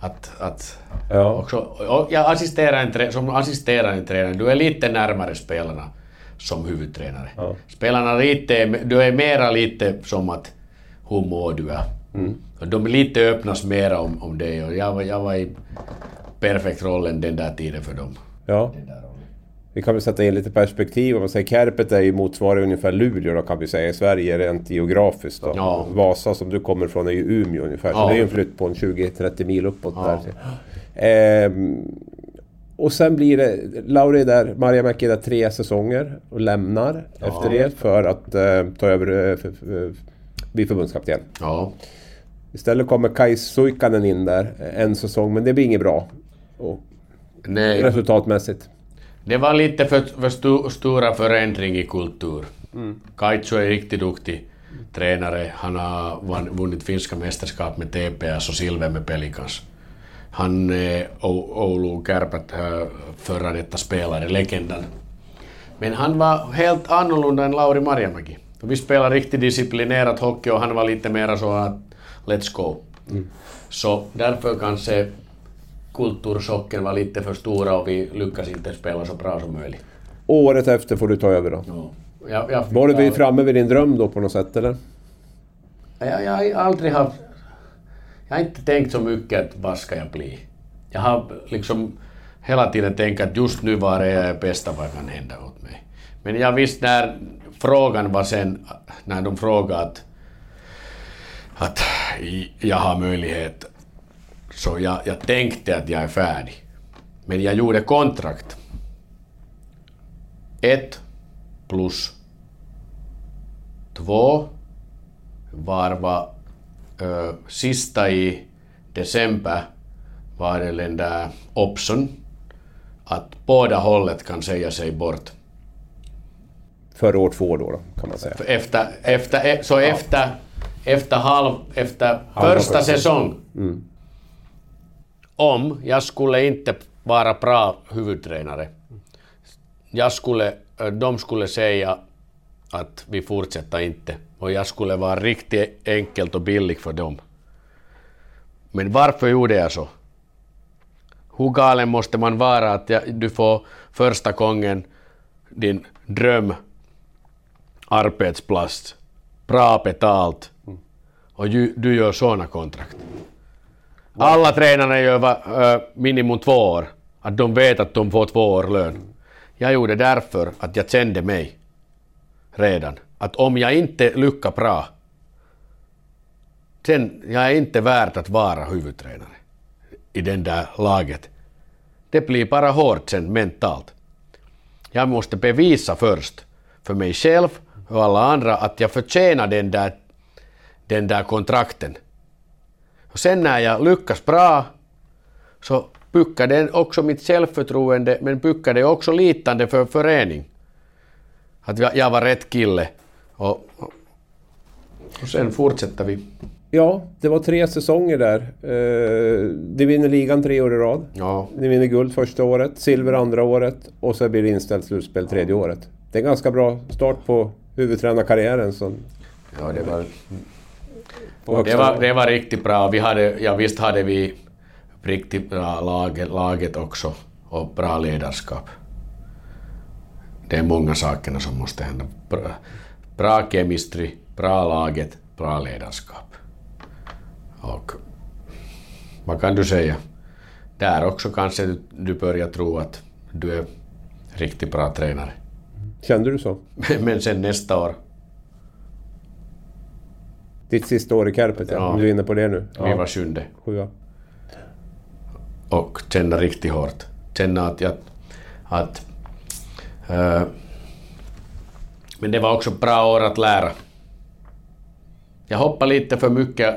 att, att Ja. också, och jag assisterar en, som assisterande tränare, du är lite närmare spelarna som huvudtränare. Spelarna lite, du är mera lite som att hur mår du? Och de lite öppnas mera om, om det och jag, jag var i perfekt rollen den där tiden för dem. Ja. Vi kan väl sätta in lite perspektiv. Om man säger Kärpet är ju motsvarar ungefär Luleå då kan vi säga i Sverige rent geografiskt. Då. Ja. Vasa som du kommer från är ju Umeå ungefär. Så Ja. det är ju en flytt på en 20-30 mil uppåt Ja. där. Ehm, och sen blir det... Lauri är där, Marjamäki är där tre säsonger och lämnar efter det för att eh, ta över eh, för, för, bli förbundskapten. Ja. Istället kommer Kai Suikanen in där eh, en säsong men det blir inget bra. Och Nej, resultatmässigt. Det var lite för, för stu, stora förändring i kultur. Kaitsu är riktigt duktig tränare. Han har vunnit finska mästerskap med TPS och silver med Pelicans. Han är O- Oulu Kärpät äh, före detta spelare, legenden. Men han var helt annorlunda än Lauri Marjamäki. Vi spelade riktigt disciplinerat hockey och han var lite mer så att let's go. Så därför kanske kulturchocken var lite för stora och vi lyckades inte spela så bra som möjligt. Året efter får du ta över då. Ja. Jag, jag, Var du framme vid din dröm då på något sätt eller? jag, jag har aldrig haft... Jag har inte tänkt så mycket att vad ska jag bli. Jag har liksom hela tiden tänkt att just nu var det är bästa vad kan hända åt mig. Men jag visste när frågan var sen, när de frågade att, att jag har möjlighet, så jag, jag tänkte att jag är färdig. Men jag gjorde kontrakt. Ett plus två varva ö, sista i december var det den där option att båda hållet kan säga sig bort. För år två då, då kan man säga. Efter, efter, så efter, efter, halv, efter Halva första säsong. Om jag skulle inte vara bra huvudtränare. Jag skulle, ö, de skulle säga att vi fortsätter inte. Och jag skulle vara riktigt enkelt och billig för dem. Men varför gjorde jag så? Hur galen måste man vara att du får första gången din dröm arbetsplats, bra betalt och ju, du gör sådana kontrakt. Alla tränare gör va, ö, minimum två år, att de vet att de får två år lön. Jag gjorde därför att jag kände mig redan, att om jag inte lyckas bra, sen jag är inte värd att vara huvudtränare i den där laget. Det blir bara hårt sen mentalt. Jag måste bevisa först för mig själv och alla andra att jag förtjänar den där, den där kontrakten. Och sen när jag lyckas bra så bygger den också mitt självförtroende men bygger det också litande för förening. Att jag- var rätt kille. Och, och, sen fortsätter vi. Ja, det var tre säsonger där. Eh, ni vinner ligan tre år i rad. Ja, Ni vinner guld första året, silver andra året och så blir det inställt slutspel tredje året. Det är en ganska bra start på huvudtränarkarriären. Som ja det var på Det var, det var riktigt bra. Vi hade, ja, visst hade vi riktigt bra laget, laget också och bra ledarskap. Det är många saker som måste hända. Bra, bra chemistry, bra laget, bra ledarskap. Och vad kan du säga? Där också kanske du, du börjar tro att du är riktigt bra tränare. Kände du så? Men sen nästa år, Ditt sista år i Kärpet, ja. Ja. Om du är inne på det nu. vi var sjunde. Sjua. och känna riktigt hårt. Känna att jag... Att, eh, men det var också bra år att lära. Jag hoppade lite för mycket.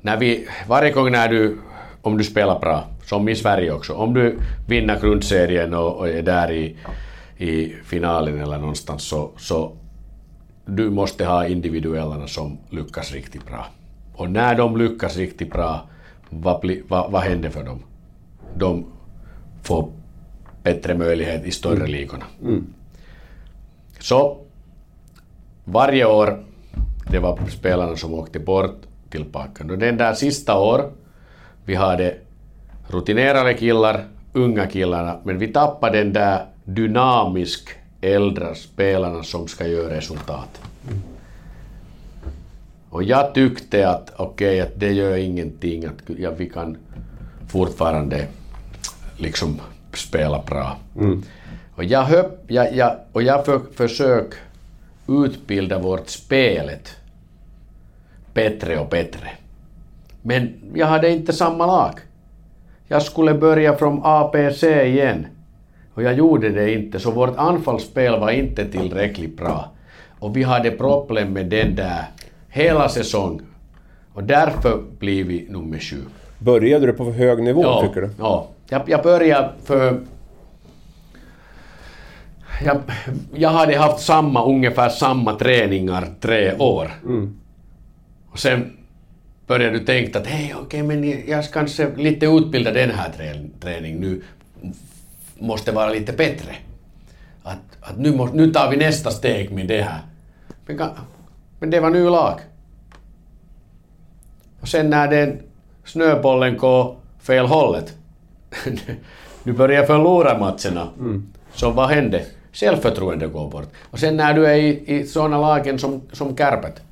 När vi, varje gång när du, om du spelar bra, som i Sverige också, om du vinner grundserien och, och är där i, i finalen eller någonstans så, så du måste ha individuellerna som lyckas riktigt bra. Och när de lyckas riktigt bra, vad, bli, vad, vad händer för dem? De får bättre möjlighet i större ligorna. Så varje år, det var spelarna som åkte bort tillbaka. Och den där sista år, vi hade rutinerade killar, unga killarna, men vi tappade den där dynamisk äldre spelarna som ska göra resultat. Och jag tyckte att okej, att det gör ingenting, att ja, vi kan fortfarande liksom spela bra. Och jag, höpp, jag, jag, och jag för, försök utbilda vårt spelet bättre och bättre. Men jag hade inte samma lag. Jag skulle börja från APC igen. Och jag gjorde det inte, så vårt anfallsspel var inte tillräckligt bra. Och vi hade problem med den där hela säsongen. Och därför blev vi nummer sju. Började du på för hög nivå Ja, tycker du? ja. Jag, jag började för... Jag, jag hade haft samma, ungefär samma träningar tre år. Och sen började du tänka att hej, okej, men jag ska kanske lite utbilda den här trä- träning nu. Måste vara lite bättre. Att, att nu, måste, nu tar vi nästa steg med det här. Men, men det var ny lag. Och sen när den snöbollen går fel hållet, du börjar förlora matcherna. Så vad hände? Självförtroende går bort. Och sen när du är i, i sådana lagen som, som Kärpät,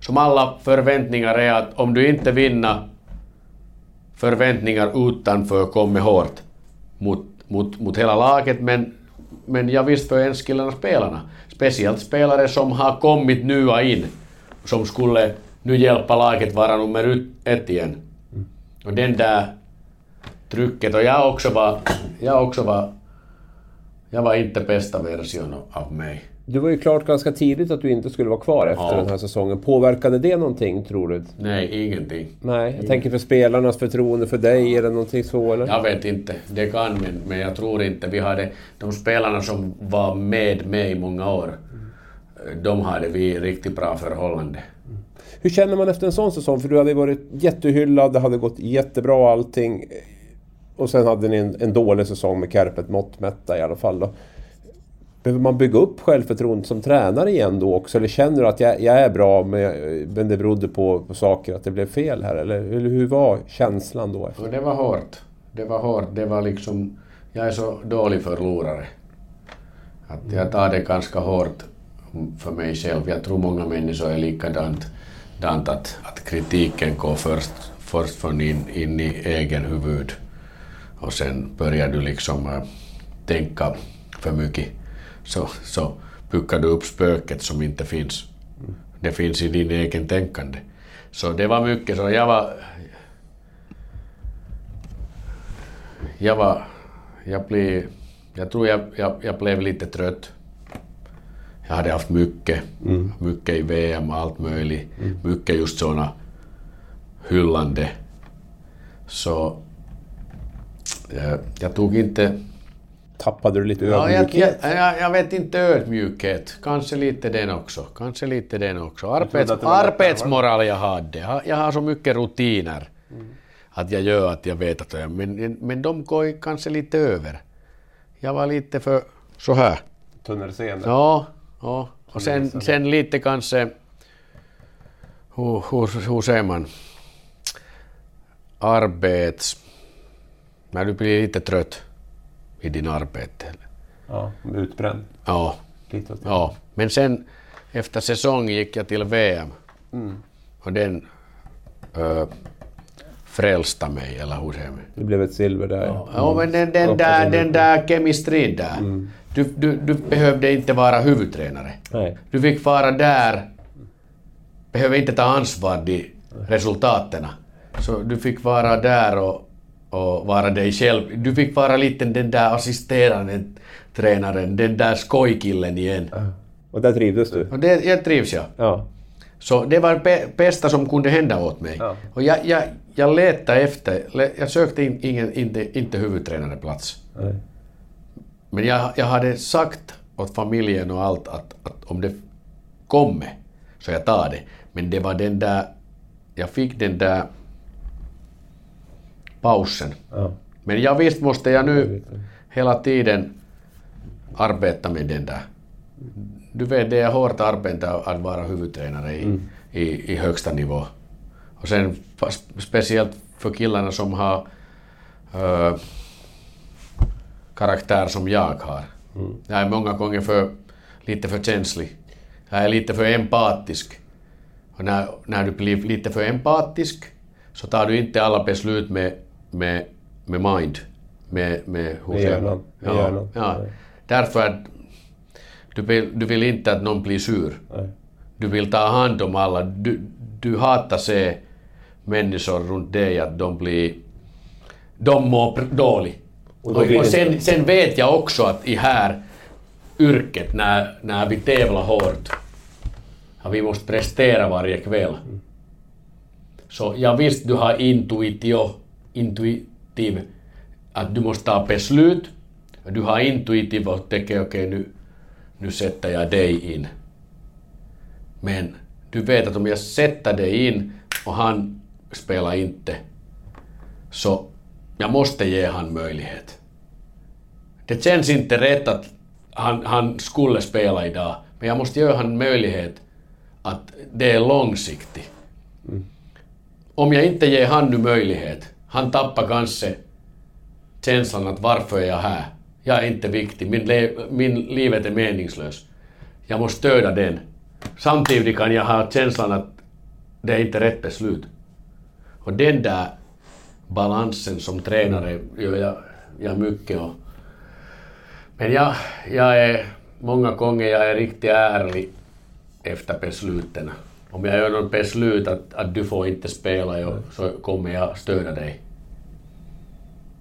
som alla förväntningar är att om du inte vinner förväntningar utanför kommer hårt mot, mot, mot hela laget, men, men jag visst för enskilda spelarna. Speciellt spelare som har kommit nya in, som skulle nu hjälpa laget vara nummer ett igen. Och den där trycket, och jag också var, jag också var, jag var inte bästa version av mig. Du var ju klart ganska tidigt att du inte skulle vara kvar efter Ja. den här säsongen. Påverkade det någonting, tror du? Nej, ingenting. Nej, jag tänker för spelarnas förtroende för dig, eller någonting så eller? Jag vet inte, det kan men, men jag tror inte. Vi hade de spelarna som var med mig i många år, de hade vi riktigt bra förhållande. Hur känner man efter en sån säsong? För du hade varit jättehyllad, det hade gått jättebra allting. Och sen hade ni en, en dålig säsong med Kärpet mått mätta i alla fall. Då. Behöver man bygga upp självförtroendet som tränare igen då också? Eller känner du att jag, jag är bra men, men det berodde på, på saker, att det blev fel här? Eller hur, hur var känslan då? Efter? Det var hårt. Det var hårt. Det var liksom... Jag är så dålig förlorare. Att jag tar det ganska hårt för mig själv. Jag tror många människor är likadant. Dant att, att kritiken går först, först från in, in i egen huvud. Och sen börjar du liksom äh, tänka för mycket. Så, så bygger du upp spöket som inte finns. Det finns i din egen tänkande. Så det var mycket så. Jag var, jag var... Jag blev... Jag tror jag, jag, jag blev lite trött. Jag hade haft mycket. Mycket i VM och allt möjligt. Mycket just såna hyllande. Så... Jag, jag tog inte... Tappade du lite Ja, jag, ödmjukhet? jag, jag, vet inte ödmjukhet. Kanske lite den också. Kanske lite den också. Arbets, arbetsmoral jag hade. Jag, har- så mycket rutiner. Att jag gör att jag vet att jag... Men, men de går kanske lite över. Jag var lite för så här. Tunnelseende? Ja, ja. Och sen, sen lite kanske... Hur, hur, hur säger man? Arbets... När du blir lite trött i din arbete. Ja, utbränd. Ja, Lite ja. Men sen efter säsong gick jag till VM. Och den ö, frälste mig, eller hur säger man? Det blev ett silver där. Ja. Ja, men den, den, där, den där kemistrin där. Du, du, du behövde inte vara huvudtränare. Nej. Du fick vara där, behöver inte ta ansvar för resultaten. Så du fick vara där och, och vara dig själv. Du fick vara lite den där assisterande tränaren, den där skojkillen igen. Och där trivdes du? Och det, jag trivs jag. Ja. Så det var det bästa som kunde hända åt mig. Ja. Och jag, jag, jag letade efter, jag sökte in, ingen, inte, inte huvudtränarplats. Nej. Men jag, jag hade sagt åt familjen och allt att, att om det kommer så jag tar det. Men det var den där, jag fick den där pausen. Ja. Men jag visst måste jag nu hela tiden arbeta med den där. Du vet, det är hårt arbete att vara huvudtränare i, i, i högsta nivå. Och sen speciellt för killarna som har äh, karaktär som jag har. Jag är många gånger för, lite för känslig. Jag är lite för empatisk Och när, när du blir lite för empatisk så tar du inte alla beslut med, med, med mind. Med, med, Med hjärnan. Ja, hjärnan. ja. Nej. Därför att du vill, du vill inte att någon blir sur. Nej. Du vill ta hand om alla. Du, du hatar se människor runt dig att de blir... De mår dåligt. Och sen, sen vet jag också att i här yrket, när, när vi tävlar hårt, att vi måste prestera varje kväll. Så jag visst du har intuitio, intuitiv, att du måste ta beslut. Du har intuitiv och tänker okej nu, nu sätter jag dig in. Men du vet att om jag sätter dig in och han spelar inte, så jag måste ge han möjlighet. Det känns inte rätt att han, han skulle spela idag, men jag måste ge han möjlighet att det är långsiktigt. Om jag inte ger han nu möjlighet, han tappar kanske känslan att varför är jag här? Jag är inte viktig, min, le- min livet är meningslös. Jag måste stödja den. Samtidigt kan jag ha känslan att det är inte rätt beslut. Och den där balansen som tränare gör jag, jag mycket. Och, men jag, jag är, många gånger jag är riktigt ärlig efter besluten. Om jag gör något beslut att, att du får inte spela ja, så kommer jag stödja dig.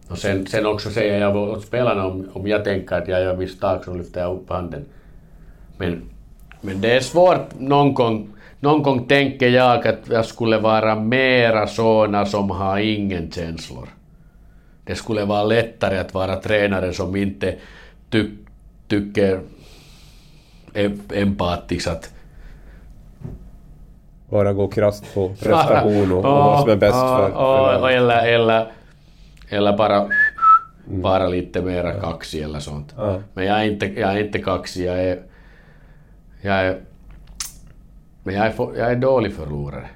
Och sen, sen också säger jag åt spelarna om, om jag tänker att jag gör misstag så lyfter jag upp handen. Men, men det är svårt någon gång. Någon gång tänker jag att jag skulle vara mera såna som har ingen känslor. Det skulle vara lättare att vara tränare som inte ty, tycker empatiskt att bara gå krasst på prestation och, och vad som är bäst för, för eller, eller, eller bara, bara lite mera kaxig eller sånt. Ja. Men jag är inte, jag är inte kaxig, jag är... Jag är men jag är, för- jag är dålig förlorare.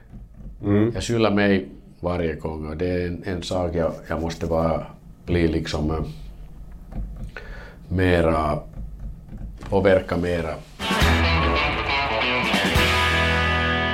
Mm. Jag skyller mig varje gång och det är en, en sak jag, jag måste bara bli liksom eh, mera, påverka mera.